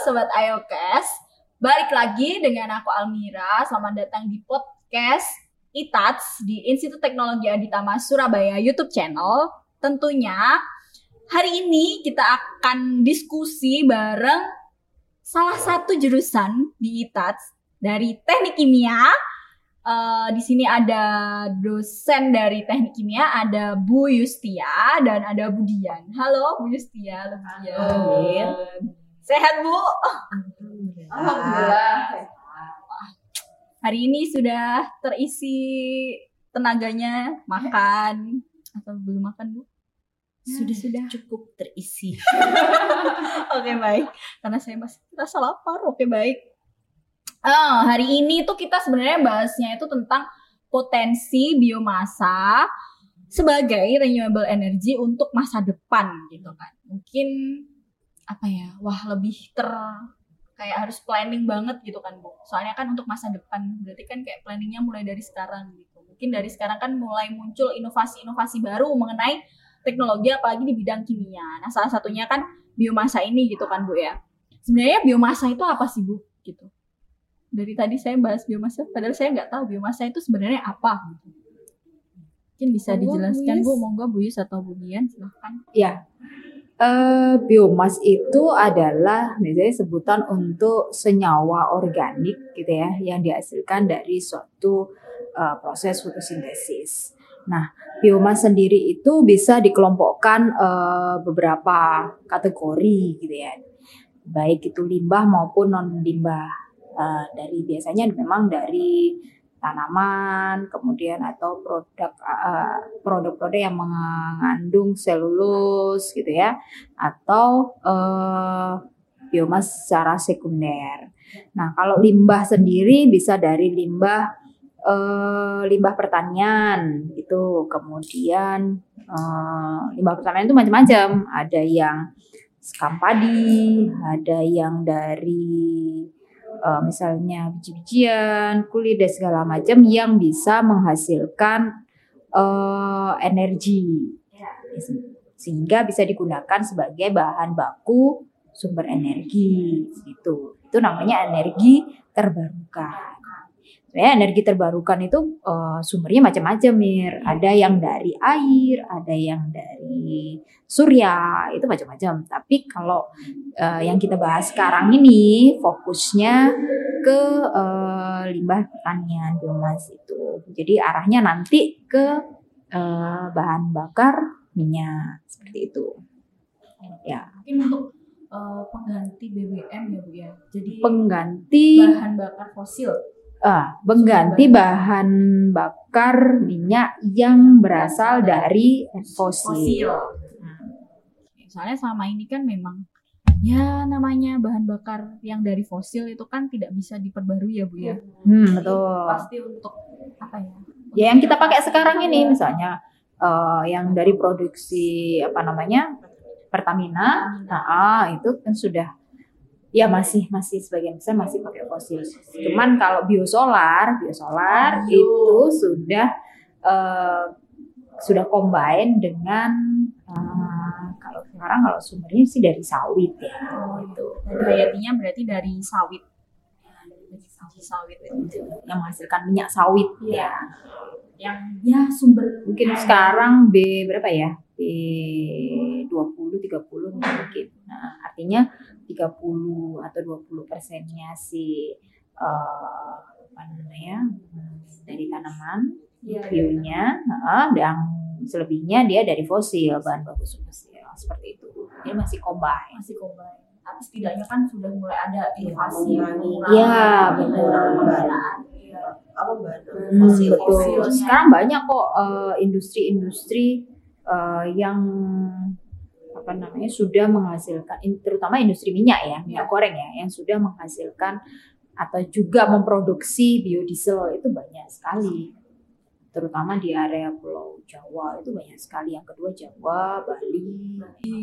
Sobat Ayokes. Balik lagi dengan aku Almira. Selamat datang di podcast ITATS di Institut Teknologi Aditama Surabaya YouTube channel. Tentunya hari ini kita akan diskusi bareng salah satu jurusan di ITATS dari Teknik Kimia. Eh, di sini ada dosen dari Teknik Kimia, ada Bu Yustia dan ada Bu Dian. Halo Bu Yustia, halo Dian. Sehat Bu? Alhamdulillah. Hari ini sudah terisi tenaganya makan atau belum makan Bu? Sudah sudah. cukup terisi. Oke baik. Karena saya masih rasa lapar. Oke baik. Ah, hari ini tuh kita sebenarnya bahasnya itu tentang potensi biomasa sebagai renewable energy untuk masa depan gitu kan. Mungkin apa ya? Wah, lebih ter kayak harus planning banget gitu kan, Bu. Soalnya kan untuk masa depan berarti kan kayak planningnya mulai dari sekarang gitu. Mungkin dari sekarang kan mulai muncul inovasi-inovasi baru mengenai teknologi apalagi di bidang kimia. Nah, salah satunya kan biomasa ini gitu kan, Bu ya. Sebenarnya biomasa itu apa sih, Bu? Gitu dari tadi saya bahas biomasa, padahal saya nggak tahu biomasa itu sebenarnya apa. Mungkin bisa Monggo, dijelaskan. Bu, monggo Bu Yus atau Bu Dian, silahkan. Ya, eh, biomas itu adalah misalnya sebutan untuk senyawa organik gitu ya yang dihasilkan dari suatu eh, proses fotosintesis. Nah, biomas sendiri itu bisa dikelompokkan eh, beberapa kategori gitu ya, baik itu limbah maupun non limbah. Eh, dari biasanya memang dari tanaman, kemudian atau produk eh, produk-produk yang mengandung selulus gitu ya, atau eh, biomas secara sekunder. Nah, kalau limbah sendiri bisa dari limbah eh, limbah pertanian gitu, kemudian eh, limbah pertanian itu macam-macam. Ada yang sekam padi, ada yang dari eh, misalnya biji-bijian, kulit dan segala macam yang bisa menghasilkan eh, energi sehingga bisa digunakan sebagai bahan baku sumber energi gitu. Itu namanya energi terbarukan. Sebenarnya energi terbarukan itu eh, sumbernya macam-macam mir. Ada yang dari air, ada yang dari surya, itu macam-macam. Tapi kalau eh, yang kita bahas sekarang ini fokusnya ke eh, limbah pertanian biomas itu. Jadi arahnya nanti ke eh, bahan bakar minyak seperti itu. Ya, Mungkin untuk eh, pengganti BBM ya Bu ya. Jadi pengganti bahan bakar fosil. Ah, pengganti bahan bakar minyak yang berasal dari fosil. Hmm. Soalnya selama ini kan memang ya namanya bahan bakar yang dari fosil itu kan tidak bisa diperbarui ya Bu ya. Hmm, betul. Pasti untuk apa ya? Ya yang kita pakai sekarang ini misalnya eh, yang dari produksi apa namanya Pertamina, nah ah, itu kan sudah ya masih masih sebagian besar masih pakai fosil. Cuman kalau biosolar, biosolar Bio. itu sudah eh, sudah combine dengan eh, kalau sekarang kalau sumbernya sih dari sawit ya. Oh, itu. Hayatinya berarti dari sawit. Ya, dari sawit, sawit itu. yang menghasilkan minyak sawit Iya. ya. Yang ya sumber Mungkin sekarang B berapa ya? B 20 30 mungkin. Nah, artinya 30 atau 20 persennya si eh, apa namanya? dari tanaman Iya, bionya, heeh, dan selebihnya dia dari fosil, bahan baku fosil seperti itu. Dia masih combine. masih combine. Tapi setidaknya kan sudah mulai ada inovasi mengurangi. Iya, benar. Iya. apa Hmm, fosil betul. fosilnya. Sekarang banyak kok eh, industri-industri eh, yang apa namanya sudah menghasilkan, terutama industri minyak ya, minyak goreng ya, yang sudah menghasilkan atau juga memproduksi biodiesel itu banyak sekali. Terutama di area Pulau Jawa itu banyak sekali. Yang kedua Jawa, Bali. Jadi,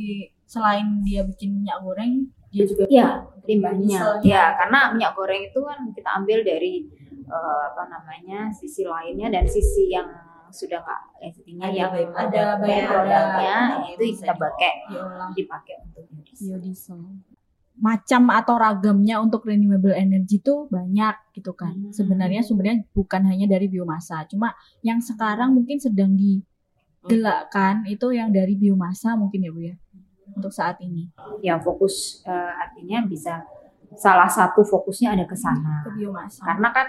selain dia bikin minyak goreng, dia juga Ya, limbahnya. Ya, karena minyak goreng itu kan kita ambil dari eh, apa namanya sisi lainnya dan sisi yang sudah nggak eh, intinya Ada yang by- ada by- produknya ada- itu kita pakai dipakai untuk biodiesel. macam atau ragamnya untuk renewable energy itu banyak gitu kan. Hmm. Sebenarnya sumbernya bukan hanya dari biomasa, cuma yang sekarang mungkin sedang digelakkan itu yang dari biomasa mungkin ya Bu ya. Untuk saat ini Ya fokus eh, artinya bisa salah satu fokusnya ada ke sana. ke biomasa. Karena kan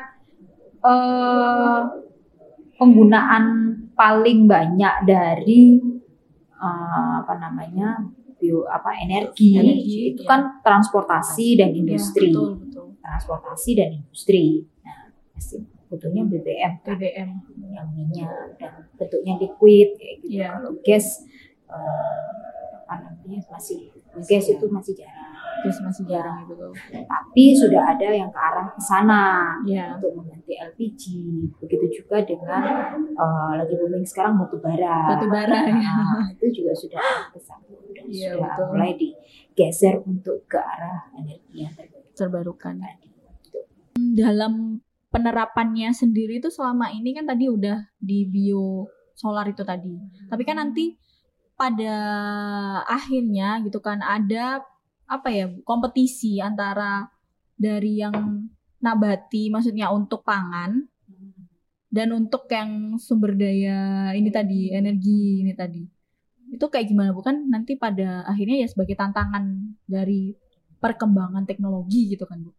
eh penggunaan paling banyak dari eh, apa namanya bio apa energi, Energi, itu ya. kan transportasi dan Ya, industri, betul, betul. transportasi dan industri. Nah, pasti butuhnya BBM kan, BBM. yang minyak dan bentuknya liquid kayak gitu. Iya. Kalau gas eh, apa namanya masih gas itu masih jarang. Terus masih jarang itu tuh. Tapi sudah ada yang ke arah ke sana Ya. untuk mengganti LPG. Begitu juga dengan eh, lagi booming sekarang batu bara. Batu bara ya. Nah, itu juga sudah ke sana. Dan Iya, sudah betul. mulai digeser untuk ke arah energi yang terbarukan. Dalam penerapannya sendiri itu selama ini kan tadi udah di bio solar itu tadi. Tapi kan nanti pada akhirnya gitu kan ada apa ya kompetisi antara dari yang nabati maksudnya untuk pangan dan untuk yang sumber daya ini tadi energi ini tadi itu kayak gimana bukan nanti pada akhirnya ya sebagai tantangan dari perkembangan teknologi gitu kan bu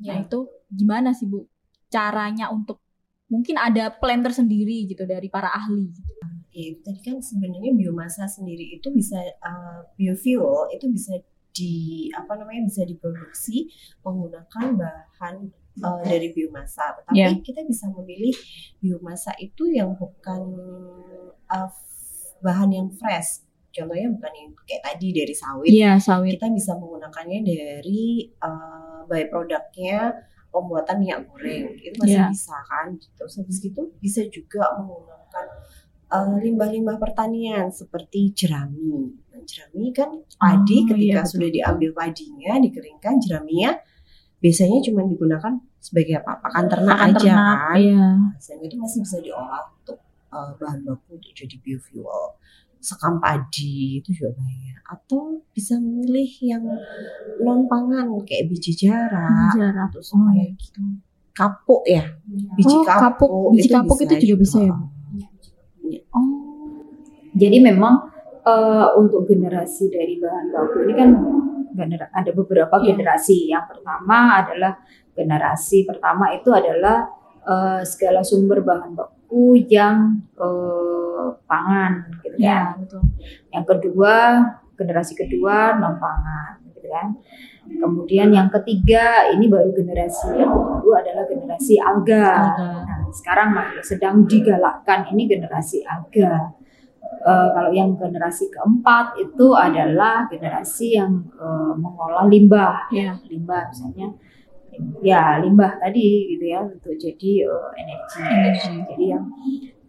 Nah Ya. itu gimana sih Bu caranya untuk mungkin ada plan tersendiri gitu dari para ahli. gitu. Itu tadi kan sebenarnya biomasa sendiri itu bisa uh, biofuel itu bisa di apa namanya bisa diproduksi menggunakan bahan uh, dari biomasa. Tetapi Ya. kita bisa memilih biomasa itu yang bukan uh, bahan yang fresh. Contohnya bukan yang kayak tadi dari sawit. Iya sawit. Kita bisa menggunakannya dari uh, byproductnya pembuatan minyak goreng. Itu masih Ya. bisa kan. Terus habis itu bisa juga menggunakan uh, limbah-limbah pertanian seperti jerami. Nah, jerami kan padi Oh, ketika iya, betul, sudah diambil padinya, dikeringkan jeraminya biasanya cuma digunakan sebagai apa? Pakan ternak Pakan aja ternak, kan. Iya. Sehingga itu masih bisa diolah untuk uh, bahan baku untuk jadi biofuel. Sekam padi itu juga banyak. Atau bisa memilih yang non pangan kayak biji jarak, Jarak. terus Oh, kayak gitu. kapuk ya, biji Oh, kapuk. kapuk, Biji kapuk itu juga bisa ya? Oh. Jadi memang eh, untuk generasi dari bahan baku ini kan ada beberapa Iya. generasi. Yang pertama adalah generasi pertama itu adalah eh, segala sumber bahan baku yang eh, pangan, gitu Iya kan. betul. Yang kedua generasi kedua non pangan, gitu kan. Kemudian yang ketiga ini baru generasi yang baru adalah generasi alga. Alga. Nah, sekarang sedang digalakkan ini generasi alga. Eh, kalau yang generasi keempat itu adalah generasi yang eh, mengolah limbah, Iya. limbah misalnya, ya limbah tadi gitu ya untuk jadi eh, energi. Energi. Jadi yang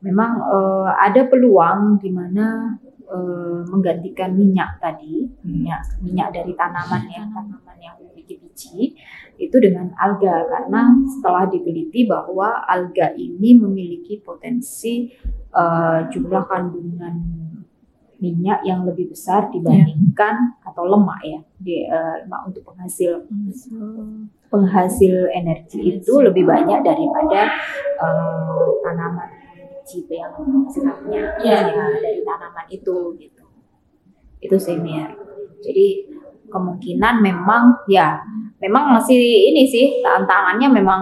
memang eh, ada peluang di mana eh, menggantikan minyak tadi, minyak minyak dari tanaman ya, tanaman yang memiliki biji itu dengan alga karena setelah diteliti bahwa alga ini memiliki potensi eh, jumlah kandungan minyak yang lebih besar dibandingkan atau lemak ya di lemak untuk penghasil. Penghasil energi itu lebih banyak daripada eh, tanaman biji yang hasilnya Iya. ya, dari tanaman itu gitu. Itu senior jadi kemungkinan memang ya memang masih ini sih tantangannya memang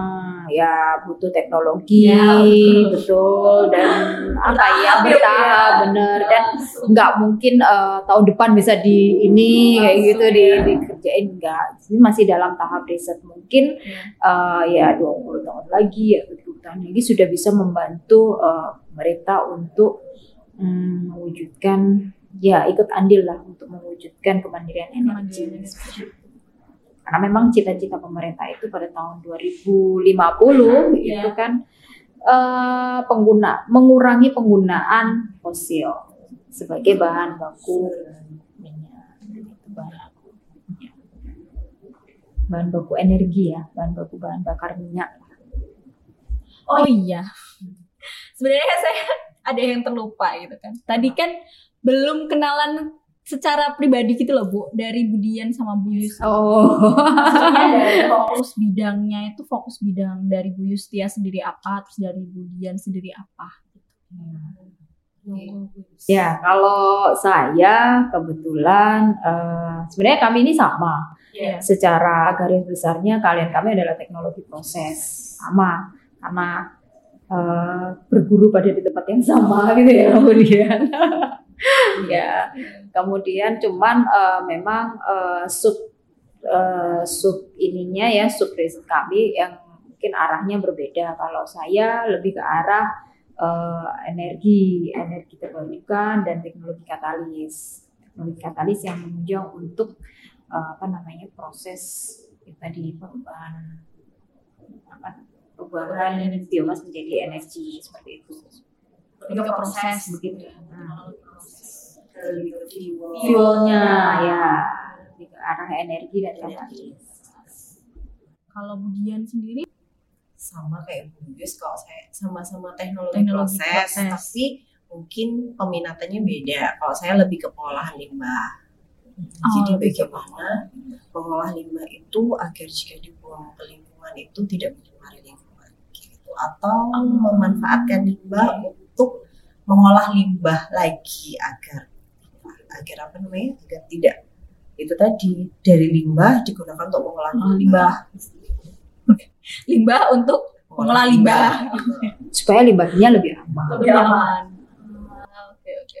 ya butuh teknologi Ya, betul. betul dan apa ya Bertahap ya. bener dan nggak mungkin eh, tahun depan bisa di ini kayak Langsung gitu di, ya. dikerjain enggak ini masih dalam tahap riset mungkin eh, ya 20 tahun lagi ya 30 tahun lagi sudah bisa membantu eh, pemerintah untuk mm, mewujudkan ya ikut andil lah untuk mewujudkan kemandirian energi Kemandirian. Karena memang cita-cita pemerintah itu pada tahun 2050 Ya. itu kan eh, pengguna mengurangi penggunaan fosil sebagai bahan baku minyak bahan baku minyak. bahan baku energi ya bahan baku bahan bakar minyak Oh iya. Sebenarnya saya ada yang terlupa gitu kan. Tadi kan belum kenalan secara pribadi gitu loh Bu dari Budian sama Bu Yus. Oh. Dari fokus bidangnya itu fokus bidang dari Bu Yustia sendiri apa, terus dari Budian sendiri apa. Ya, kalau saya kebetulan eh, sebenarnya kami ini sama. Iya. Secara garis besarnya kalian kami adalah teknologi proses sama karena eh, berguru pada di tempat yang sama gitu ya kemudian. ya, kemudian cuman eh, memang eh, sub eh, sub ininya ya sub riset kami yang mungkin arahnya berbeda. Kalau saya lebih ke arah eh, energi, energi terbarukan dan teknologi katalis. Teknologi katalis yang menunjang untuk eh, apa namanya proses ya tadi perubahan apa perubahan biomas menjadi energi seperti itu. Lebih ke proses begitu. Nah, Fuelnya ya lebih ke arah energi dan katalis. Kalau Budian sendiri sama kayak Bu Yus kalau saya sama-sama teknologi, Teknologi proses, proses. tapi mungkin peminatannya beda. Kalau saya lebih ke pengolahan limbah. Oh, Jadi bagaimana mengolah limbah itu agar jika dibuang ke lingkungan itu tidak mencemari lingkungan gitu. Atau Oh. memanfaatkan limbah untuk mengolah limbah lagi agar agar apa namanya? agar tidak itu tadi dari limbah digunakan untuk mengolah Oh, limbah. limbah untuk mengolah limbah. Supaya limbahnya lebih aman. lebih aman. Ah, Oke oke. oke.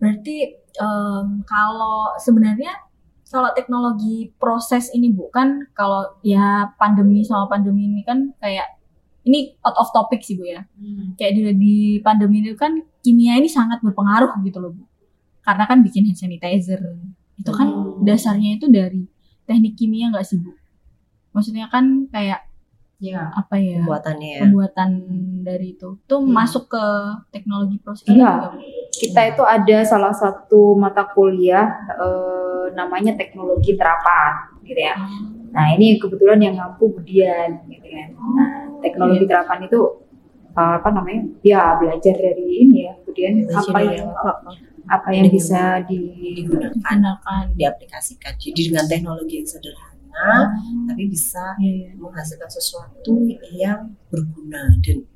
Berarti em, kalau sebenarnya kalau teknologi proses ini bukan kalau ya pandemi sama pandemi ini kan kayak ini out of topic sih bu ya. Kayak di, di pandemi ini kan kimia ini sangat berpengaruh gitu loh bu. Karena kan bikin hand sanitizer itu kan Hmm. dasarnya itu dari teknik kimia nggak sih bu? Maksudnya kan kayak Ya. apa ya? Pembuatannya ya. pembuatan dari itu tuh Hmm. masuk ke teknologi proses Iya. juga, Bu? kita itu ada salah satu mata kuliah eh, namanya teknologi terapan gitu ya. Nah ini kebetulan yang mampu Budian gitu kan. Nah teknologi terapan itu eh, apa namanya? Ya belajar dari ini ya Budian apa Belajar yang dari- apa yang Dengan- bisa di digunakan Digunakan. diaplikasikan. Jadi dengan teknologi yang sederhana, tapi bisa Iya, iya. menghasilkan sesuatu yang berguna dan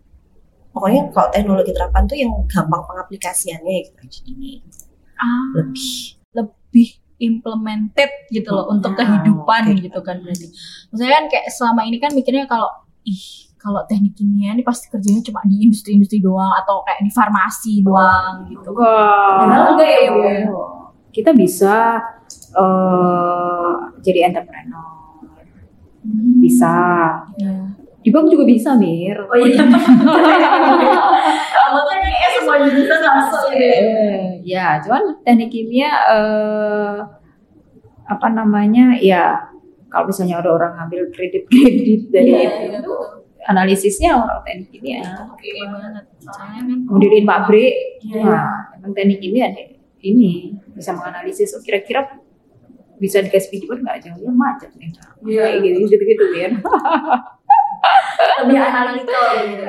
pokoknya kalau teknologi terapan tuh yang gampang pengaplikasiannya gitu aja ini Ah, lebih lebih implemented gitu loh untuk Ah, kehidupan oke. gitu kan berarti. Maksudnya kan kayak selama ini kan mikirnya kalau ih kalau teknik kimia ini pasti kerjanya cuma di industri-industri doang atau kayak di farmasi doang gitu. Wah, Padahal enggak ya, Bu, ya? kita bisa eh, jadi entrepreneur, bisa Ya. Di bank juga bisa mir. Oh iya. Makanya kayak semua jurusan masuk gitu ya. Ya, cuman teknik kimia eh, apa namanya ya kalau misalnya ada orang ngambil kredit-kredit dari Iya, itu, iya, analisisnya orang teknik kimia. Oke banget. Soalnya kan Mendiriin pabrik, Iya. nah, emang teknik kimia deh, ini bisa menganalisis oh, kira-kira bisa dikasih pinjaman nggak jangan macet nih Iya. kayak gitu gitu gitu kan lebih analitikal gitu.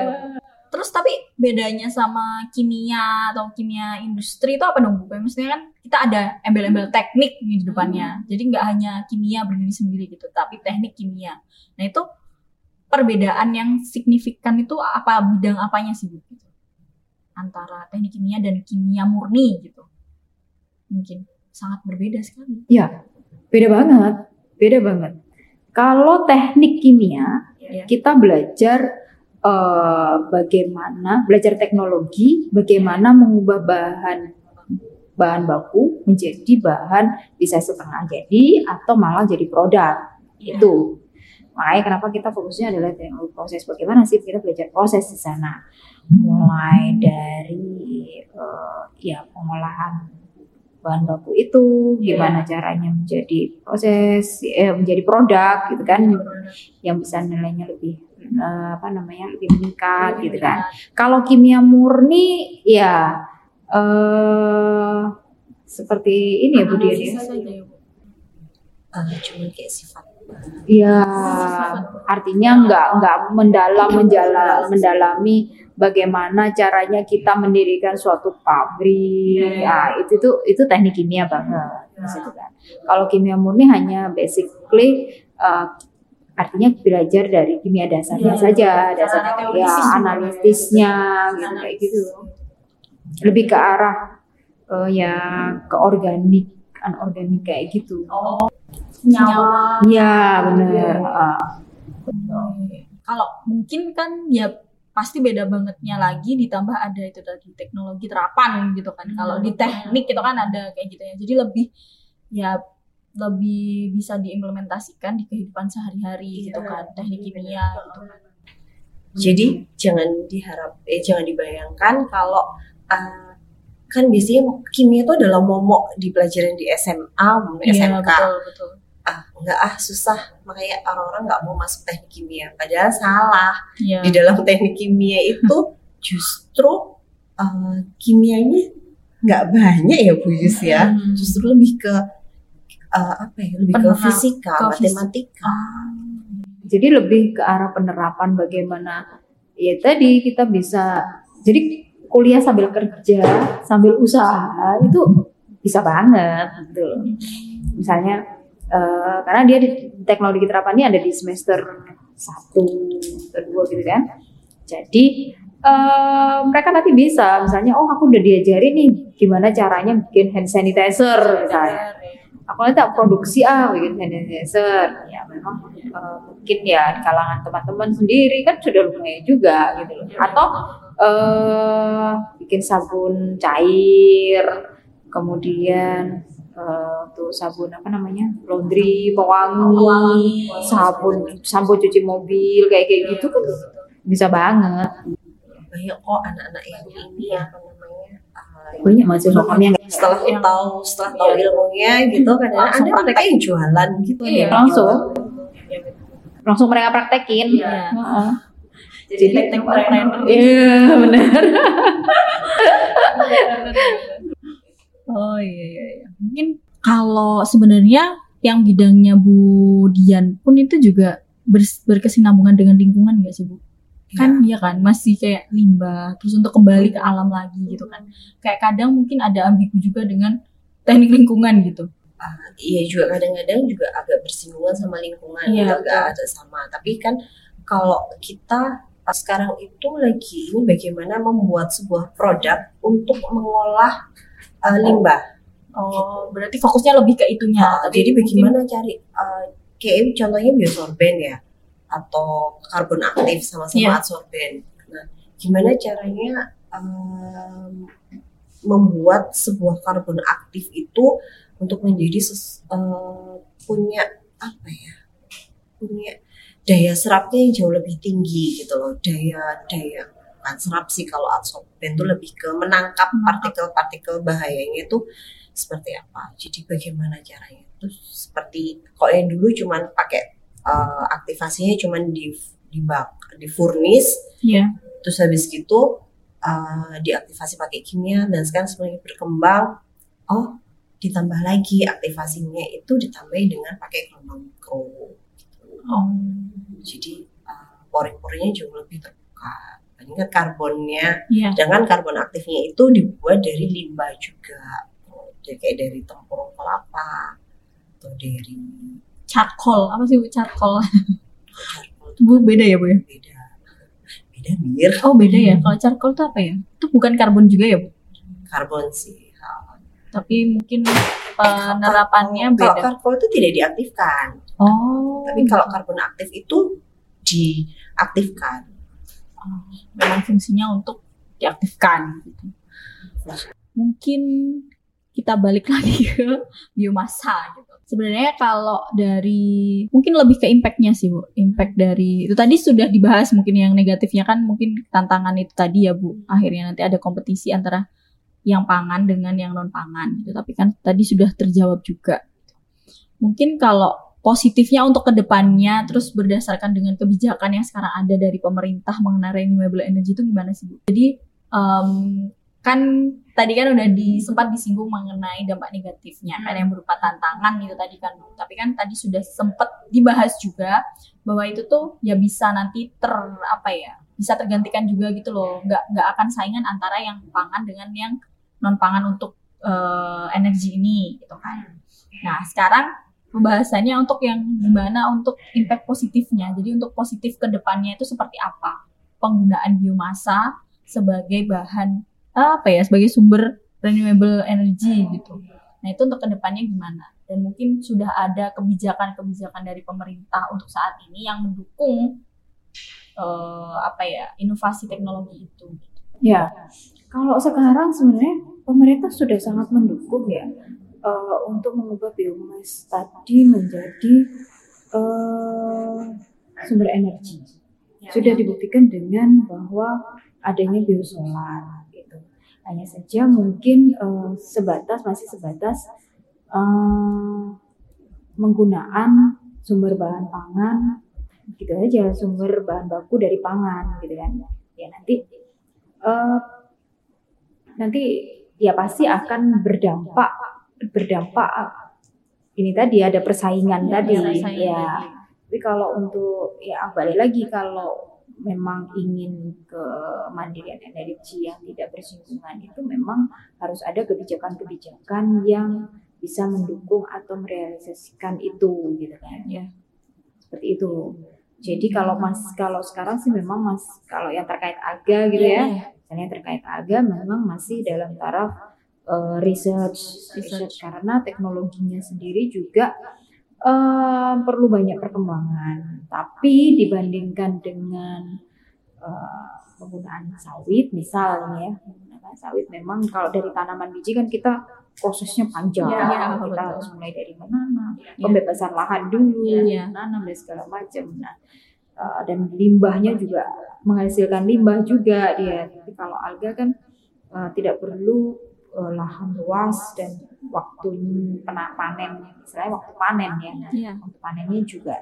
Terus tapi bedanya sama kimia atau kimia industri itu apa dong Bu? Maksudnya kan kita ada embel-embel teknik di depannya. Jadi nggak hanya kimia berdiri sendiri gitu, tapi teknik kimia. Nah itu perbedaan yang signifikan itu apa bidang apanya sih Bu? Gitu. Antara teknik kimia dan kimia murni gitu. Mungkin sangat berbeda sekali. beda banget beda banget kalau teknik kimia Iya. kita belajar eh, bagaimana belajar teknologi bagaimana mengubah bahan bahan baku menjadi bahan bisa setengah jadi atau malah jadi produk. Iya. itu. Makanya kenapa kita fokusnya adalah teknologi proses. Bagaimana sih kita belajar proses di sana? Mulai dari eh, ya pengolahan bahan baku itu Iya. gimana caranya menjadi proses eh, menjadi produk gitu kan yang bisa nilainya lebih eh, apa namanya lebih meningkat gitu kan kalau kimia murni ya eh seperti ini ya Bu Dian ya. Ya, Bu. eh, cuman kayak sifat Iya, artinya nggak nggak mendalam menjala, mendalami bagaimana caranya kita mendirikan suatu pabrik. Nah, itu tuh itu teknik kimia banget situ kan. Kalau kimia murni hanya basically uh, artinya belajar dari kimia dasarnya Iya. saja, dasar ya juga. analisisnya gitu kayak gitu. Lebih ke arah uh, ya ke organik, anorganik kayak gitu. Oh, nyawa. Iya benar. Uh, Kalau mungkin kan ya pasti beda bangetnya lagi ditambah ada itu tadi teknologi terapan gitu kan. Kalau di teknik itu kan ada kayak gitu ya. Jadi lebih ya lebih bisa diimplementasikan di kehidupan sehari-hari gitu kan teknik kimia gitu kan. Jadi jangan diharap, eh jangan dibayangkan kalau uh, kan biasanya kimia itu adalah momok di pelajaran di SMA, maupun Iya SMK. betul betul. Ah, enggak ah susah, makanya orang-orang nggak mau masuk teknik kimia. Padahal salah. Iya. Di dalam teknik kimia itu justru uh, kimianya nggak banyak ya Bu Yus ya. Hmm. Justru lebih ke uh, apa ya? Lebih ke Penerap- fisika, ke matematika. Jadi lebih ke arah penerapan bagaimana ya tadi kita bisa jadi kuliah sambil kerja, sambil usaha itu bisa banget gitu. loh. Misalnya eh, karena dia di teknologi terapannya ada di semester satu, kedua gitu kan. Jadi eh, mereka nanti bisa misalnya oh aku udah diajarin nih gimana caranya bikin hand sanitizer misalnya. Aku nanti tak produksi ah bikin hand sanitizer. Ya memang eh, mungkin ya di kalangan teman-teman sendiri kan sudah lumayan juga gitu loh. Atau eh bikin sabun cair kemudian eh, tuh sabun apa namanya laundry pewangi sabun sampo cuci mobil kayak kayak gitu kan bisa banget Banyak kok anak-anak yang ini namanya? uh, banyak kami yang setelah Yang- tahu setelah tahu Iya. ilmunya gitu kadang Langsung ada mereka yang jualan gitu Iya, ya langsung langsung mereka praktekin Iya. Heeh. Jadi teknik trainer. Iya benar. Oh iya iya iya. Mungkin kalau sebenarnya yang bidangnya Bu Dian pun itu juga bers- berkesinambungan dengan lingkungan nggak sih Bu? Kan iya kan masih kayak limbah terus untuk kembali ke alam lagi gitu kan. Kayak kadang mungkin ada ambigu juga dengan teknik lingkungan gitu. Ah, iya juga kadang-kadang juga agak bersinggungan sama lingkungan Iya, gitu, agak ada sama tapi kan kalau kita sekarang itu lagi ini bagaimana membuat sebuah produk untuk mengolah ah, limbah Oh, berarti fokusnya lebih ke itunya. Ah, Tapi jadi mungkin- bagaimana cari uh, kayak contohnya biosorben ya atau karbon aktif sama-sama Iya. adsorben. Nah, gimana caranya um, membuat sebuah karbon aktif itu untuk menjadi ses- uh, punya apa ya? Punya daya serapnya yang jauh lebih tinggi gitu loh. Daya daya bukan serap sih kalau adsorben itu lebih ke menangkap partikel-partikel bahayanya itu seperti apa. Jadi bagaimana caranya? Terus seperti kalau yang dulu cuman pakai uh, aktivasinya cuman di di bak di furnace, Iya. terus habis gitu uh, diaktifasi pakai kimia dan sekarang sebenarnya berkembang. Oh, ditambah lagi aktivasinya itu ditambahin dengan pakai gelombang mikro. Oh. Jadi uh, pori-porinya jauh lebih terbuka. Bandingkan karbonnya Iya. dengan karbon aktifnya itu dibuat dari limbah juga jadi kayak dari tempurung kelapa atau dari Charcoal. Apa sih Bu charcoal? Bu beda ya Bu ya? beda beda mir Oh beda ya. Kalau charcoal itu apa ya? Itu bukan karbon juga ya Bu? karbon sih. Tapi mungkin penerapannya kalau beda. karbon itu tidak diaktifkan Oh. tapi kalau karbon aktif itu diaktifkan memang fungsinya untuk diaktifkan gitu. Mungkin kita balik lagi ke biomasa gitu. Sebenarnya kalau dari mungkin lebih ke impactnya sih bu, impact dari itu tadi sudah dibahas mungkin yang negatifnya kan mungkin tantangan itu tadi ya bu. Akhirnya nanti ada kompetisi antara yang pangan dengan yang non pangan gitu. Tapi kan tadi sudah terjawab juga. Mungkin kalau positifnya untuk ke depannya terus berdasarkan dengan kebijakan yang sekarang ada dari pemerintah mengenai renewable energy itu gimana sih bu? Jadi em, kan tadi kan udah di, sempat disinggung mengenai dampak negatifnya kan yang berupa tantangan itu tadi kan Bu. Tapi kan tadi sudah sempat dibahas juga bahwa itu tuh ya bisa nanti ter apa ya bisa tergantikan juga gitu loh nggak nggak akan saingan antara yang pangan dengan yang non pangan untuk eh, energi ini gitu kan. Nah sekarang pembahasannya untuk yang gimana untuk impact positifnya. Jadi untuk positif ke depannya itu seperti apa? Penggunaan biomasa sebagai bahan apa ya sebagai sumber renewable energy gitu. Nah itu untuk ke depannya gimana? Dan mungkin sudah ada kebijakan-kebijakan dari pemerintah untuk saat ini yang mendukung eh, apa ya inovasi teknologi itu. Ya, kalau sekarang sebenarnya pemerintah sudah sangat mendukung ya eh, untuk mengubah biomas tadi menjadi eh, sumber energi. Sudah dibuktikan dengan bahwa adanya biosolar gitu. Hanya saja mungkin eh, sebatas masih sebatas eh, menggunakan sumber bahan pangan gitu aja sumber bahan baku dari pangan gitu kan ya nanti eh, nanti ya pasti akan berdampak berdampak. Ini tadi ada persaingan tadi. Iya, persaingan ya. tadi. tapi kalau untuk ya balik lagi kalau memang ingin kemandirian energi yang tidak bersinggungan itu memang harus ada kebijakan-kebijakan yang bisa mendukung atau merealisasikan itu gitu kan. Ya. seperti itu. Jadi kalau mas kalau sekarang sih memang mas kalau yang terkait aga gitu Iya, ya misalnya terkait aga memang masih dalam taraf eh, research, research karena teknologinya sendiri juga eh, perlu banyak perkembangan tapi dibandingkan dengan eh, penggunaan sawit misalnya ya penggunaan sawit memang kalau dari tanaman biji kan kita prosesnya panjang Iya, iya, kita betul. harus mulai dari menanam Iya. pembebasan lahan dulu Iya. menanam dan segala macam nah dan limbahnya juga menghasilkan limbah juga dia tapi kalau alga kan eh, tidak perlu eh, lahan luas dan waktu pena- panen. Misalnya waktu panen ya. Iya. waktu panennya juga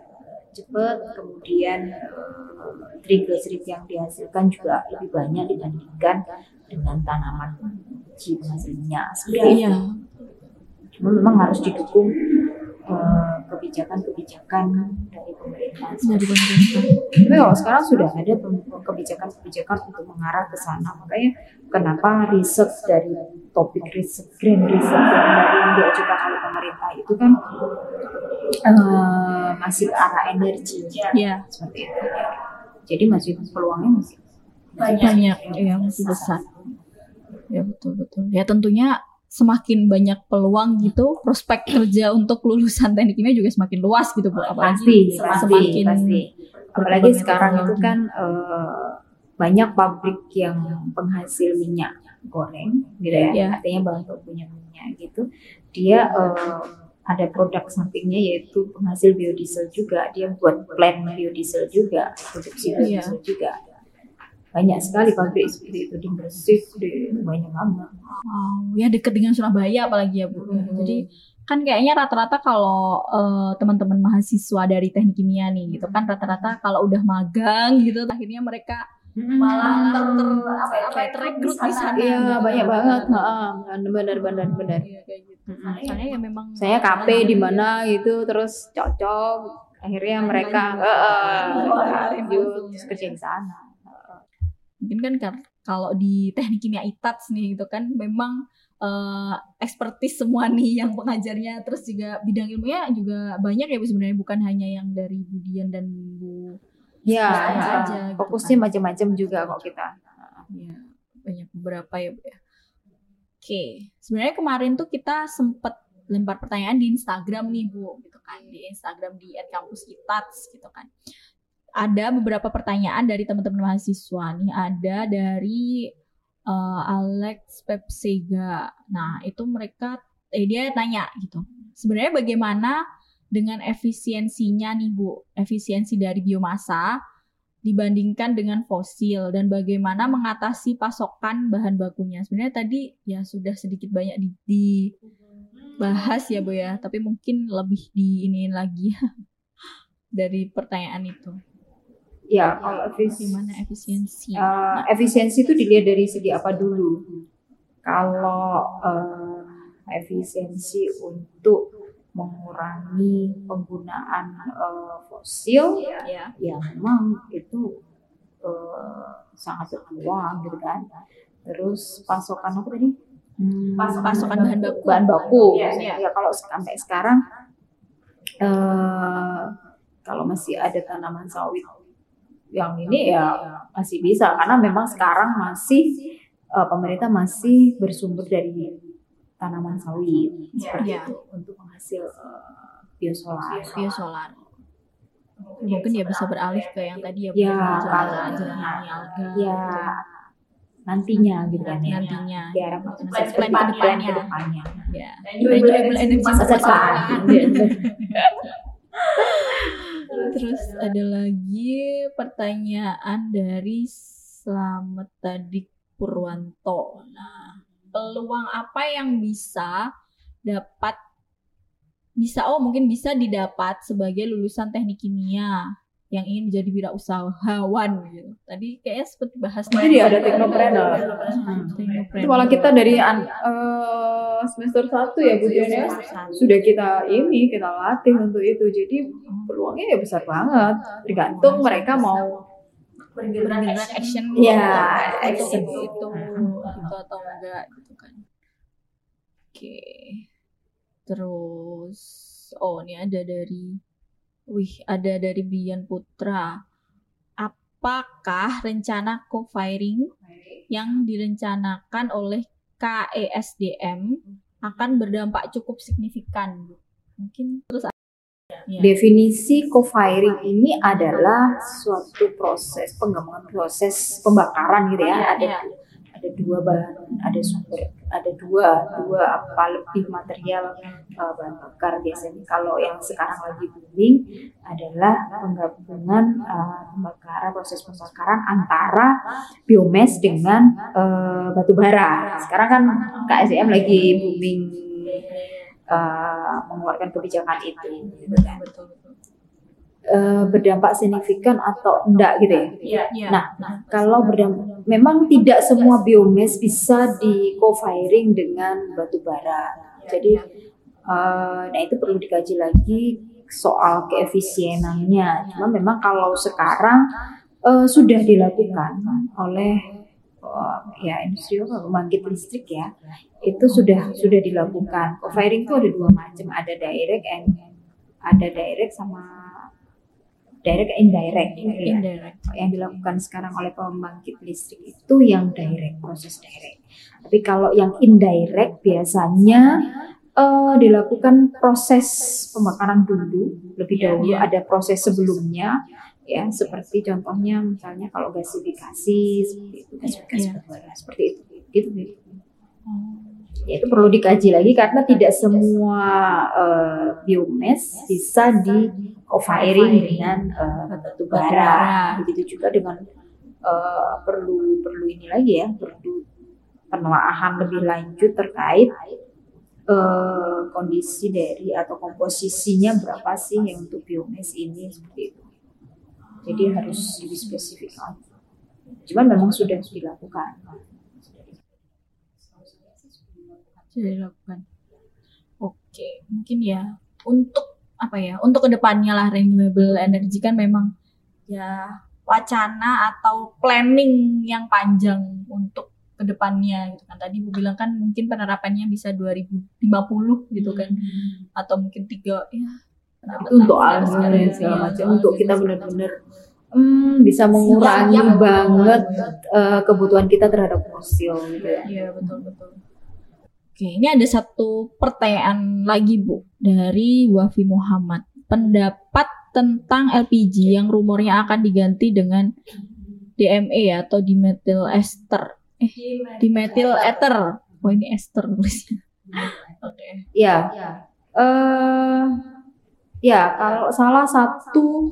cepat kemudian eh, triglycerid yang dihasilkan juga lebih banyak dibandingkan dengan tanaman biji penghasil minyak. Seperti itu. Cuma memang harus didukung eh, kebijakan-kebijakan dari pemerintah. Dari pemerintah. tapi kalau sekarang sudah ada kebijakan-kebijakan untuk mengarah ke sana. Makanya kenapa riset dari topik riset green riset yang diajukan oleh pemerintah itu kan eh, masih ke arah energi. Iya. seperti itu. Jadi masih peluangnya masih banyak ya masih besar. ya betul betul. Ya tentunya semakin banyak peluang gitu prospek kerja untuk lulusan teknik kimia juga semakin luas gitu bu apalagi pasti semakin pasti apalagi sekarang itu teknologi. kan eh, banyak pabrik yang penghasil minyak goreng gitu ya Iya. artinya bahan bakunya minyak gitu dia eh, ada produk sampingnya yaitu penghasil biodiesel juga dia buat plant biodiesel juga produksi Iya. biodiesel juga banyak sekali pabrik seperti itu di Gresik di banyak banget Wow, ya deket dengan Surabaya apalagi ya bu Mhm. jadi kan kayaknya rata-rata kalau eh, teman-teman mahasiswa dari teknik kimia nih gitu kan rata-rata kalau udah magang gitu akhirnya mereka malah ter, ter apa ya kayak terekrut di sana Iya gitu. banyak banget, Heeh, benar benar benar. Iya, kayak gitu. Mm-mm. Soalnya ya memang Saya KP di mana gitu, terus cocok, akhirnya mereka heeh, Oh, lanjut ya. kerja di sana. Mungkin kan kalau di teknik kimia ITATS nih gitu kan memang eh expertise semua nih yang pengajarnya terus juga bidang ilmunya juga banyak ya Bu sebenarnya bukan hanya yang dari Budian dan Bu Ya, aja gitu fokusnya kan. macam-macam juga kok kita. ya banyak beberapa ya Bu ya. Oke, sebenarnya kemarin tuh kita sempet lempar pertanyaan di Instagram nih Bu gitu kan di Instagram di @kampusitats gitu kan. Ada beberapa pertanyaan dari teman-teman mahasiswa nih ada dari eh, Alex Pepsega. Nah, itu mereka eh dia tanya gitu. Sebenarnya bagaimana dengan efisiensinya nih Bu? Efisiensi dari biomasa dibandingkan dengan fosil dan bagaimana mengatasi pasokan bahan bakunya. Sebenarnya tadi ya sudah sedikit banyak di- dibahas ya Bu ya, tapi mungkin lebih diinin lagi dari pertanyaan itu. Ya, kalau efisiensi, Gimana efisiensi? efisiensi itu dilihat dari segi apa dulu? kalau eh, efisiensi untuk mengurangi penggunaan eh, fosil Ya. ya memang itu eh, sangat berpeluang gitu kan. Terus pasokan apa tadi? Hmm, Pasokan bahan baku. Bahan baku. Iya, Ya, iya. kalau sampai sekarang eh kalau masih ada tanaman sawit yang ini ya masih bisa karena memang sekarang masih eh, pemerintah masih bersumber dari tanaman sawit seperti Iya. itu untuk menghasil eh, biosolar. Biosolar. Mungkin ya bisa beralih ke yang tadi ya, Ya, biosolar, kalau-. Ya nantinya gitu kan ya. nantinya. Diharap Plan- ke depannya. ke depannya. Ya. Renewable energy masa depan. Terus ada lagi pertanyaan dari Slamet tadi Purwanto. Nah, peluang apa yang bisa dapat bisa oh mungkin bisa didapat sebagai lulusan teknik kimia yang ingin menjadi wirausahawan gitu. Tadi kayaknya seperti bahas Jadi ada teknopreneur. Hmm, teknopreneur. Itu malah kita dari an- eh, semester 1 ya Bu ya. Sudah kita ini kita latih untuk itu. Jadi peluangnya ya besar banget. Tergantung mereka mau benar-benar action Ya, action. itu, itu, itu atau enggak gitu kan oke terus oh ini ada dari wih ada dari Bian Putra apakah rencana co-firing yang direncanakan oleh KESDM akan berdampak cukup signifikan mungkin terus ya. definisi co-firing ini adalah suatu proses pengembangan proses pembakaran gitu ya. Iya, Ada iya. Ada dua bahan, ada sumber, ada dua dua apa lebih material uh, bahan bakar biasanya. Kalau yang sekarang lagi booming adalah penggabungan uh, pembakaran proses pembakaran antara biomes dengan uh, batu bara. Sekarang kan KSDM lagi booming uh, mengeluarkan kebijakan itu, gitu kan. Uh, berdampak signifikan atau enggak gitu ya. Iya. Nah, kalau berdampak, memang tidak semua biomes bisa di co-firing dengan batu bara. Jadi, eh, nah itu perlu dikaji lagi soal keefisienannya. Cuma memang kalau sekarang eh, sudah dilakukan oleh eh, ya industri pembangkit listrik ya, itu sudah sudah dilakukan. Co-firing itu ada dua macam, ada direct and ada direct sama direct indirect. gitu ya indirect yang dilakukan sekarang oleh pembangkit listrik itu yang direct proses direct. Tapi kalau yang indirect biasanya eh, dilakukan proses pembakaran dulu lebih Iya, dahulu iya. ada proses sebelumnya ya seperti contohnya misalnya kalau gasifikasi seperti itu gasifikasi Iya. batubara seperti itu gitu gitu. Ya, itu perlu dikaji lagi karena tidak semua eh, biomes bisa di co-firing dengan batu bara. bara. Begitu juga dengan eh, perlu perlu ini lagi ya, perlu penelaahan lebih lanjut terkait eh, kondisi dari atau komposisinya berapa sih yang untuk biomes ini seperti itu. Jadi harus lebih spesifik. Cuman memang sudah dilakukan. Sudah dilakukan. Oke, mungkin ya untuk apa ya? Untuk ke depannya lah renewable energy kan memang ya wacana atau planning yang panjang untuk ke depannya gitu kan. Tadi Bu bilang kan mungkin penerapannya bisa 2050 gitu kan atau mungkin tiga ya itu untuk alga dan segala macam untuk kita benar-benar hmm, bisa mengurangi banget eh, kebutuhan kita terhadap fosil gitu ya. Iya betul betul. Oke, ini ada satu pertanyaan lagi Bu dari Wafi Muhammad. Pendapat tentang LPG yang rumornya akan diganti dengan DME atau dimethyl ester. Eh, dimethyl ether. Oh ini ester tulisnya. Oke. Ya, eh, ya kalau salah satu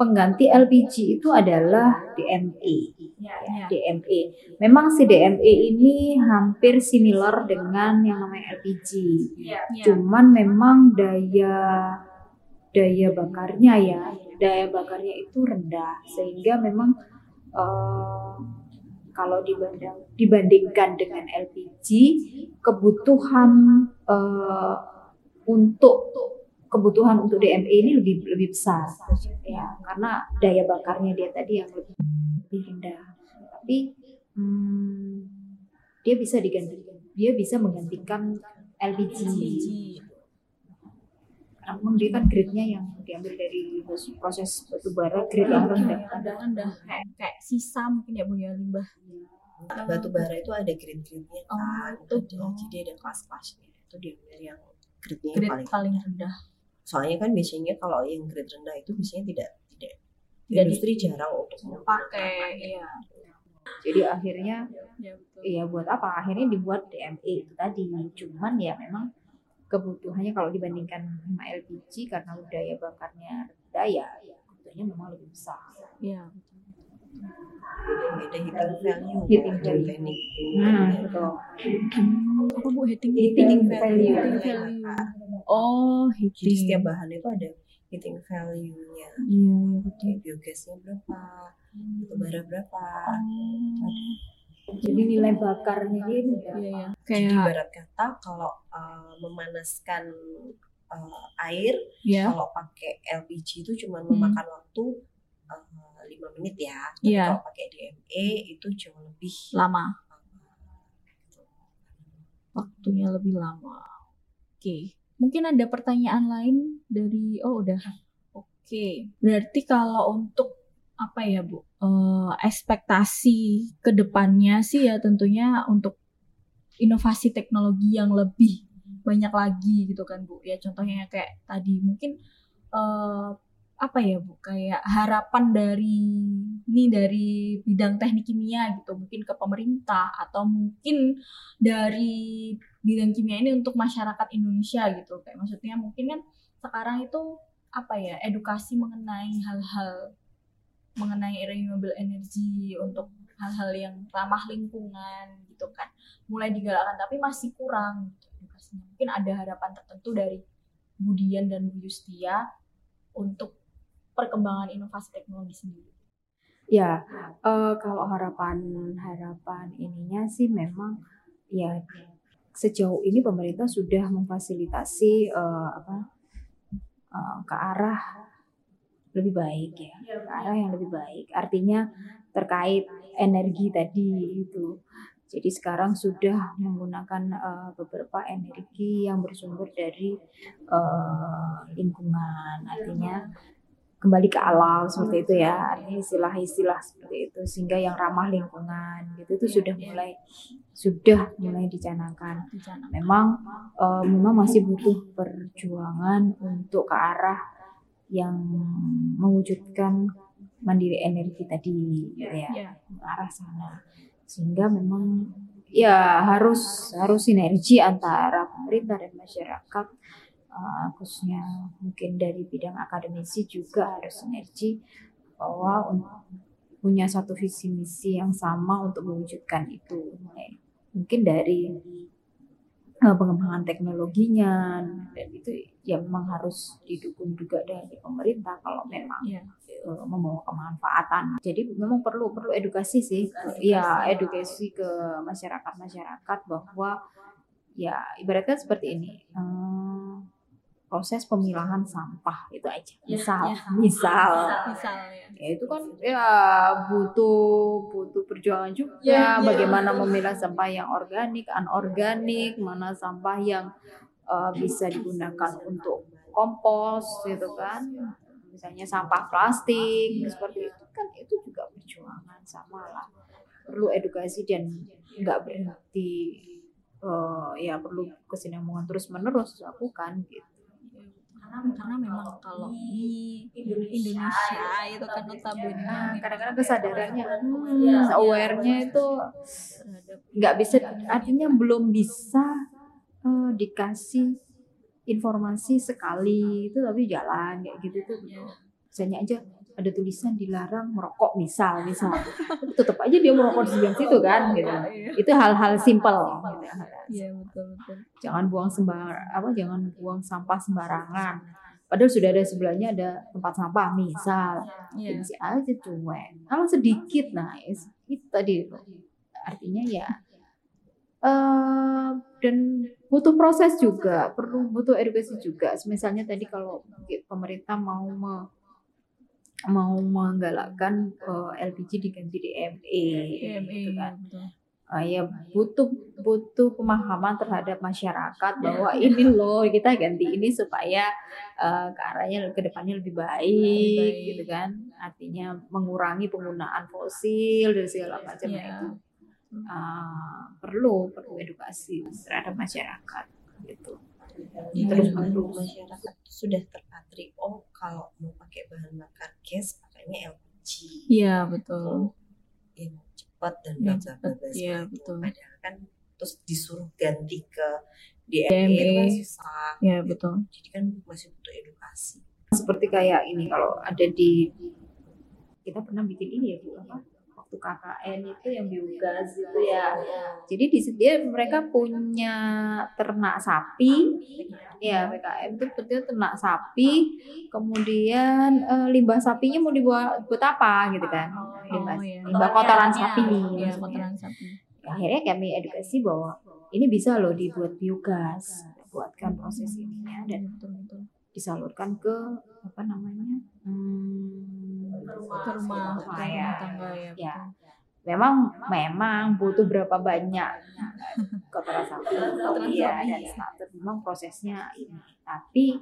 pengganti LPG itu adalah DME. Ya. DME. Memang si DME ini hampir similar dengan yang namanya LPG. Ya. Cuman memang daya daya bakarnya ya, daya bakarnya itu rendah sehingga memang eh, kalau dibanding, dibandingkan dengan LPG kebutuhan eh, untuk kebutuhan untuk DME ini lebih lebih besar. Ya karena daya bakarnya dia tadi yang lebih, lebih rendah. Tapi hmm, dia bisa diganti dia bisa menggantikan LPG, LPG. namun dia kan grade-nya yang diambil dari proses batu bara grade yang rendah. Rendah kayak kayak sisa mungkin ya bu ya limbah. Batu bara itu ada grade-grade-nya Oh, kan. itu. ada, jadi ada kelas-kelasnya itu diambil yang grade-nya grade paling paling rendah soalnya kan biasanya kalau yang grade rendah itu biasanya tidak tidak Tidak industri jarang untuk pakai iya jadi akhirnya ya betul Iya buat apa? Akhirnya dibuat DME itu tadi. Cuman ya memang kebutuhannya kalau dibandingkan sama LPG karena daya bakarnya rendah ya, ya kebutuhannya memang lebih besar. iya beda heating value. Heating dan value. teknik Hmm, betul. apa bu Heating value. oh heating. Jadi setiap bahan itu ada heating value-nya. Iya iya betul. Kayak biogasnya berapa batu bara berapa. Oh, Jadi nilai bakarnya ini ya. iya iya. Jadi kayak ibarat kata kalau uh, memanaskan uh, air ya kalau pakai LPG itu cuma Hmm. memakan waktu 5 menit ya Tapi Iya. kalau pakai DME itu jauh lebih lama lama gitu. waktunya lebih lama. Oke, mungkin ada pertanyaan lain dari oh udah. Oke, berarti kalau untuk apa ya Bu? Eh, ekspektasi ke depannya sih ya tentunya untuk inovasi teknologi yang lebih banyak lagi gitu kan Bu. Ya contohnya kayak tadi mungkin eh, apa ya Bu? Kayak harapan dari ini dari bidang teknik kimia gitu. Mungkin ke pemerintah atau mungkin dari bidang kimia ini untuk masyarakat Indonesia gitu. Kayak maksudnya mungkin kan sekarang itu apa ya edukasi mengenai hal-hal mengenai renewable energy untuk hal-hal yang ramah lingkungan gitu kan. Mulai digalakkan tapi masih kurang gitu mungkin ada harapan tertentu dari Budian dan Bu Yustia untuk perkembangan inovasi teknologi sendiri Ya, eh, kalau harapan harapan ininya sih memang ya sejauh ini pemerintah sudah memfasilitasi eh, apa eh, ke arah lebih baik ya, ke arah yang lebih baik. Artinya terkait energi tadi itu. Jadi sekarang sudah menggunakan eh, beberapa energi yang bersumber dari eh, lingkungan. Artinya kembali ke alam seperti itu ya. Artinya istilah-istilah seperti itu. Sehingga yang ramah lingkungan gitu itu Iya, sudah iya. mulai sudah mulai dicanangkan. Memang eh, memang masih butuh perjuangan untuk ke arah yang mewujudkan mandiri energi tadi gitu ya. ya ke arah sana. Sehingga memang ya harus harus sinergi antara pemerintah dan masyarakat uh, khususnya mungkin dari bidang akademisi juga harus sinergi bahwa un- punya satu visi misi yang sama untuk mewujudkan itu Mulai- mungkin dari uh, pengembangan teknologinya dan itu ya memang harus didukung juga dari pemerintah kalau memang uh, membawa kemanfaatan. Jadi memang perlu perlu edukasi sih, ya edukasi ke masyarakat masyarakat bahwa ya ibaratnya seperti ini. eh, proses pemilahan sampah itu aja. Ya, Misal, ya. misal, misalnya ya itu kan ya butuh butuh perjuangan juga. Ya, ya. Bagaimana memilah sampah yang organik, anorganik, mana sampah yang eh, bisa digunakan untuk kompos gitu kan misalnya sampah plastik seperti itu kan itu juga perjuangan sama lah perlu edukasi dan nggak berhenti eh, ya perlu kesinambungan terus menerus dilakukan gitu karena karena memang kalau di Indonesia itu kan notabene Nah, memang kadang-kadang kesadarannya Hmm, hmm, aware-nya itu nggak bisa artinya belum bisa eh, dikasih informasi sekali. Itu tapi jalan kayak gitu tuh ya, misalnya aja ada tulisan dilarang merokok misal misal. Tetap aja dia merokok di sebelah situ kan gitu. Iya. itu hal-hal simpel gitu. Iya betul betul. jangan buang sembar apa jangan buang sampah sembarangan. Padahal sudah ada sebelahnya ada tempat sampah misal. Iya. masih aja cuek. Kalau sedikit nah itu tadi. Artinya ya eh dan butuh proses juga. Perlu butuh edukasi juga. Misalnya tadi kalau pemerintah mau me- mau menggalakkan eh, LPG diganti DME, gitu kan betul. Ah, ya butuh butuh pemahaman terhadap masyarakat bahwa ini loh kita ganti ini supaya eh, ke arahnya ke depannya lebih baik, baik. gitu kan artinya mengurangi penggunaan fosil dan segala macam Iya. itu ah, perlu perlu edukasi terhadap masyarakat gitu Terus terus menerus. masyarakat sudah terpatri oh kalau mau pakai bahan bakar gas pakainya LPG Iya betul. yang cepat dan bla cepat, iya, betul. padahal kan terus disuruh ganti ke DME. DME itu kan susah Iya betul. jadi kan masih butuh edukasi seperti kayak ini kalau ada di kita pernah bikin ini ya Bu apa waktu KKN itu yang biogas itu ya. Jadi di dia mereka punya ternak sapi. Ya PKM itu seperti ternak sapi. Kemudian eh, limbah sapinya mau dibuat buat apa gitu kan. Limbah, Oh, iya. limbah kotoran Iya, sapi. Iya maksudnya. kotoran sapi. akhirnya kami edukasi bahwa ini bisa loh dibuat biogas buatkan proses ininya dan Iya, disalurkan ke apa namanya hmm, Ke rumah, ke rumah ya. tangga ya. Ya. memang memang butuh berapa banyak kotoran sapi iya dan starter memang prosesnya ini tapi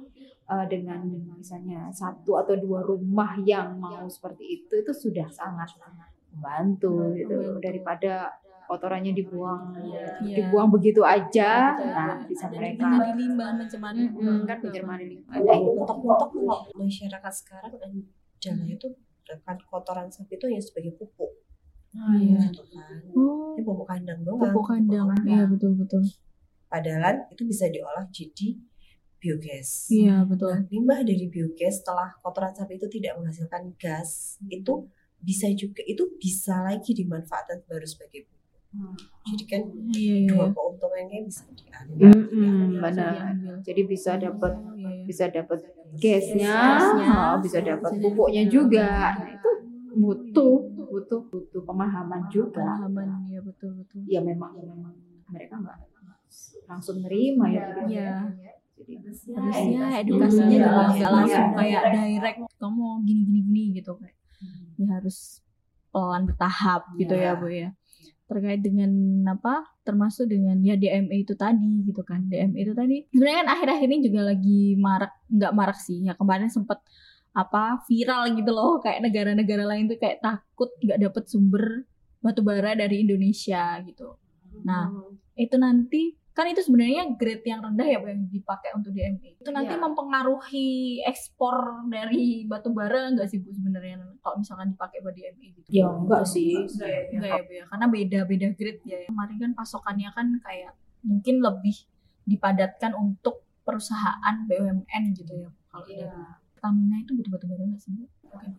eh, dengan misalnya satu atau dua rumah yang mau seperti itu itu sudah sangat membantu gitu daripada kotorannya dibuang Iya. dibuang begitu aja Betul, nah bisa mereka menjadi limbah mencemari Mm-mm, lingkungan kan Pak. lingkungan mentok-mentok kalau masyarakat sekarang adalah itu kan kotoran sapi itu hanya sebagai pupuk Ah, iya. gitu kan Oh, ini pupuk kandang doang pupuk kandang. kandang. Iya betul betul. padahal itu bisa diolah jadi biogas Iya betul. Nah, limbah dari biogas setelah kotoran sapi itu tidak menghasilkan gas itu bisa juga itu bisa lagi dimanfaatkan baru sebagai pupuk. Hmm. Jadi kan Iya iya. dua keuntungannya bisa diambil. Mm-mm, Bisa benar. jadi bisa dapat iya. bisa dapat gasnya, oh, bisa dapat pupuknya juga. Nah, itu butuh butuh butuh pemahaman juga. Pemahaman ya betul betul. Ya memang memang mereka nggak langsung nerima ya. Iya. Jadi Harusnya edukasinya Iya, juga nggak iya. langsung kayak direct kamu gini gini gini gitu kayak. Ya harus pelan bertahap gitu ya bu ya. Terkait dengan apa? Termasuk dengan ya DME itu tadi gitu kan. DME itu tadi sebenarnya kan akhir-akhir ini juga lagi marak nggak marak sih ya kemarin sempet apa viral gitu loh kayak negara-negara lain tuh kayak takut nggak dapet sumber batu bara dari Indonesia gitu. Nah, itu nanti kan itu sebenarnya grade yang rendah ya Bu, yang dipakai untuk DME. Itu nanti Iya. mempengaruhi ekspor dari batu bara enggak sih Bu sebenarnya kalau misalkan dipakai buat DME gitu? ya enggak sih. Enggak ya Bu ya, karena beda-beda grade ya. Kemarin kan pasokannya kan kayak mungkin lebih dipadatkan untuk perusahaan BUMN gitu ya. Kalau Iya. dari Pertamina itu butuh batu bara nggak sih Bu?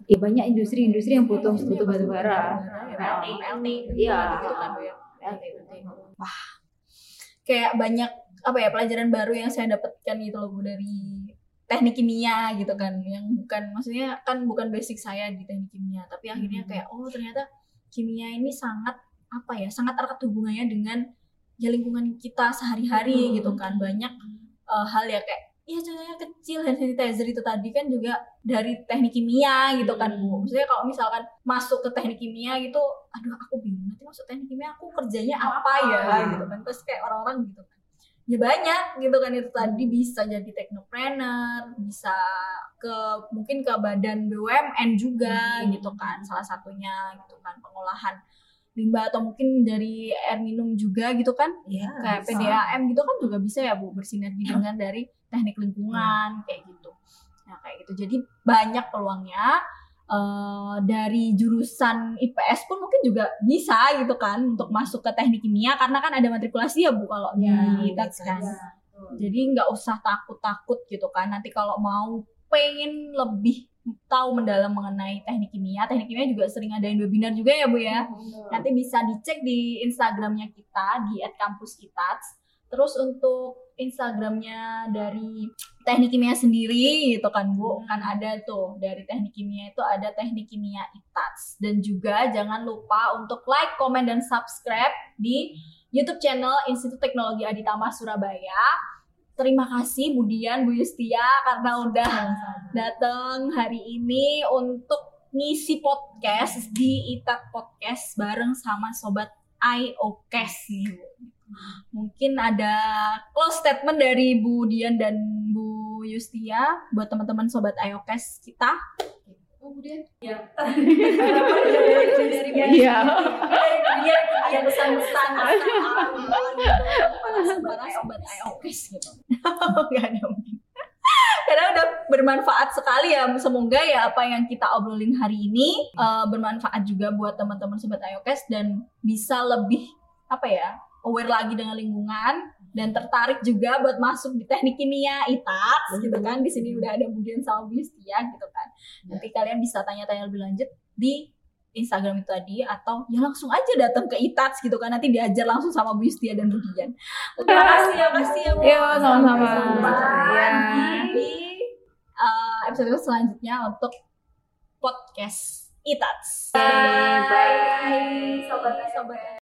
Ya banyak industri-industri yang butuh butuh batu bara. PLT, PLT, Iya. Bu ya. PLT. Wah, kayak banyak apa ya pelajaran baru yang saya dapatkan gitu loh Bu dari teknik kimia gitu kan yang bukan maksudnya kan bukan basic saya di teknik kimia tapi akhirnya Hmm. kayak oh ternyata kimia ini sangat apa ya sangat erat hubungannya dengan ya lingkungan kita sehari-hari Hmm. gitu kan banyak eh, hal ya kayak ya contohnya kecil hand sanitizer itu tadi kan juga dari teknik kimia gitu kan bu. Maksudnya kalau misalkan masuk ke teknik kimia gitu aduh aku bingung nanti masuk teknik kimia aku kerjanya apa? ya gitu kan. Terus kayak orang-orang gitu kan. Ya banyak gitu kan itu tadi. Bisa jadi teknopreneur bisa ke mungkin ke badan BUMN juga gitu kan. Salah satunya gitu kan pengolahan limbah atau mungkin dari air minum juga gitu kan Ya, kayak bisa. PDAM gitu kan juga bisa ya Bu bersinergi dengan dari teknik lingkungan kayak gitu. Nah, kayak gitu. Jadi banyak peluangnya eh, dari jurusan IPS pun mungkin juga bisa gitu kan untuk masuk ke teknik kimia karena kan ada matrikulasi ya Bu kalau Ya, di TATS kan. Ya. Jadi nggak usah takut-takut gitu kan. Nanti kalau mau pengen lebih tahu mendalam mengenai teknik kimia, teknik kimia juga sering adain webinar juga ya Bu ya. Nanti bisa dicek di Instagramnya kita di @kampuskitats. Terus untuk Instagramnya dari teknik kimia sendiri gitu kan Bu kan ada tuh dari teknik kimia itu ada teknik kimia itats dan juga jangan lupa untuk like, comment dan subscribe di YouTube channel Institut Teknologi Aditama Surabaya. Terima kasih Budian Bu Yustia karena udah datang hari ini untuk ngisi podcast di Itat Podcast bareng sama sobat IOKES Bu mungkin ada close statement dari Bu Dian dan Bu Yustia buat teman-teman sobat IOKES kita. Oh, Bu Dian. Ya. dari Iya. Dia yang pesan-pesan sobat IOKES gitu. Gak ada mungkin. Karena udah bermanfaat sekali ya. Semoga ya apa yang kita obrolin hari ini eh, bermanfaat juga buat teman-teman sobat IOKES dan bisa lebih apa ya aware lagi dengan lingkungan dan tertarik juga buat masuk di teknik kimia ITAT gitu kan di sini udah ada Budian sama Bu Yustia gitu kan nanti kalian bisa tanya-tanya lebih lanjut di Instagram itu tadi atau ya langsung aja datang ke ITAT gitu kan nanti diajar langsung sama Bu Yustia dan Budian terima kasih ya kasih ya Bu Iya, sama-sama. Iya. di uh, episode selanjutnya untuk podcast ITAT Bye. Bye. sobat sobat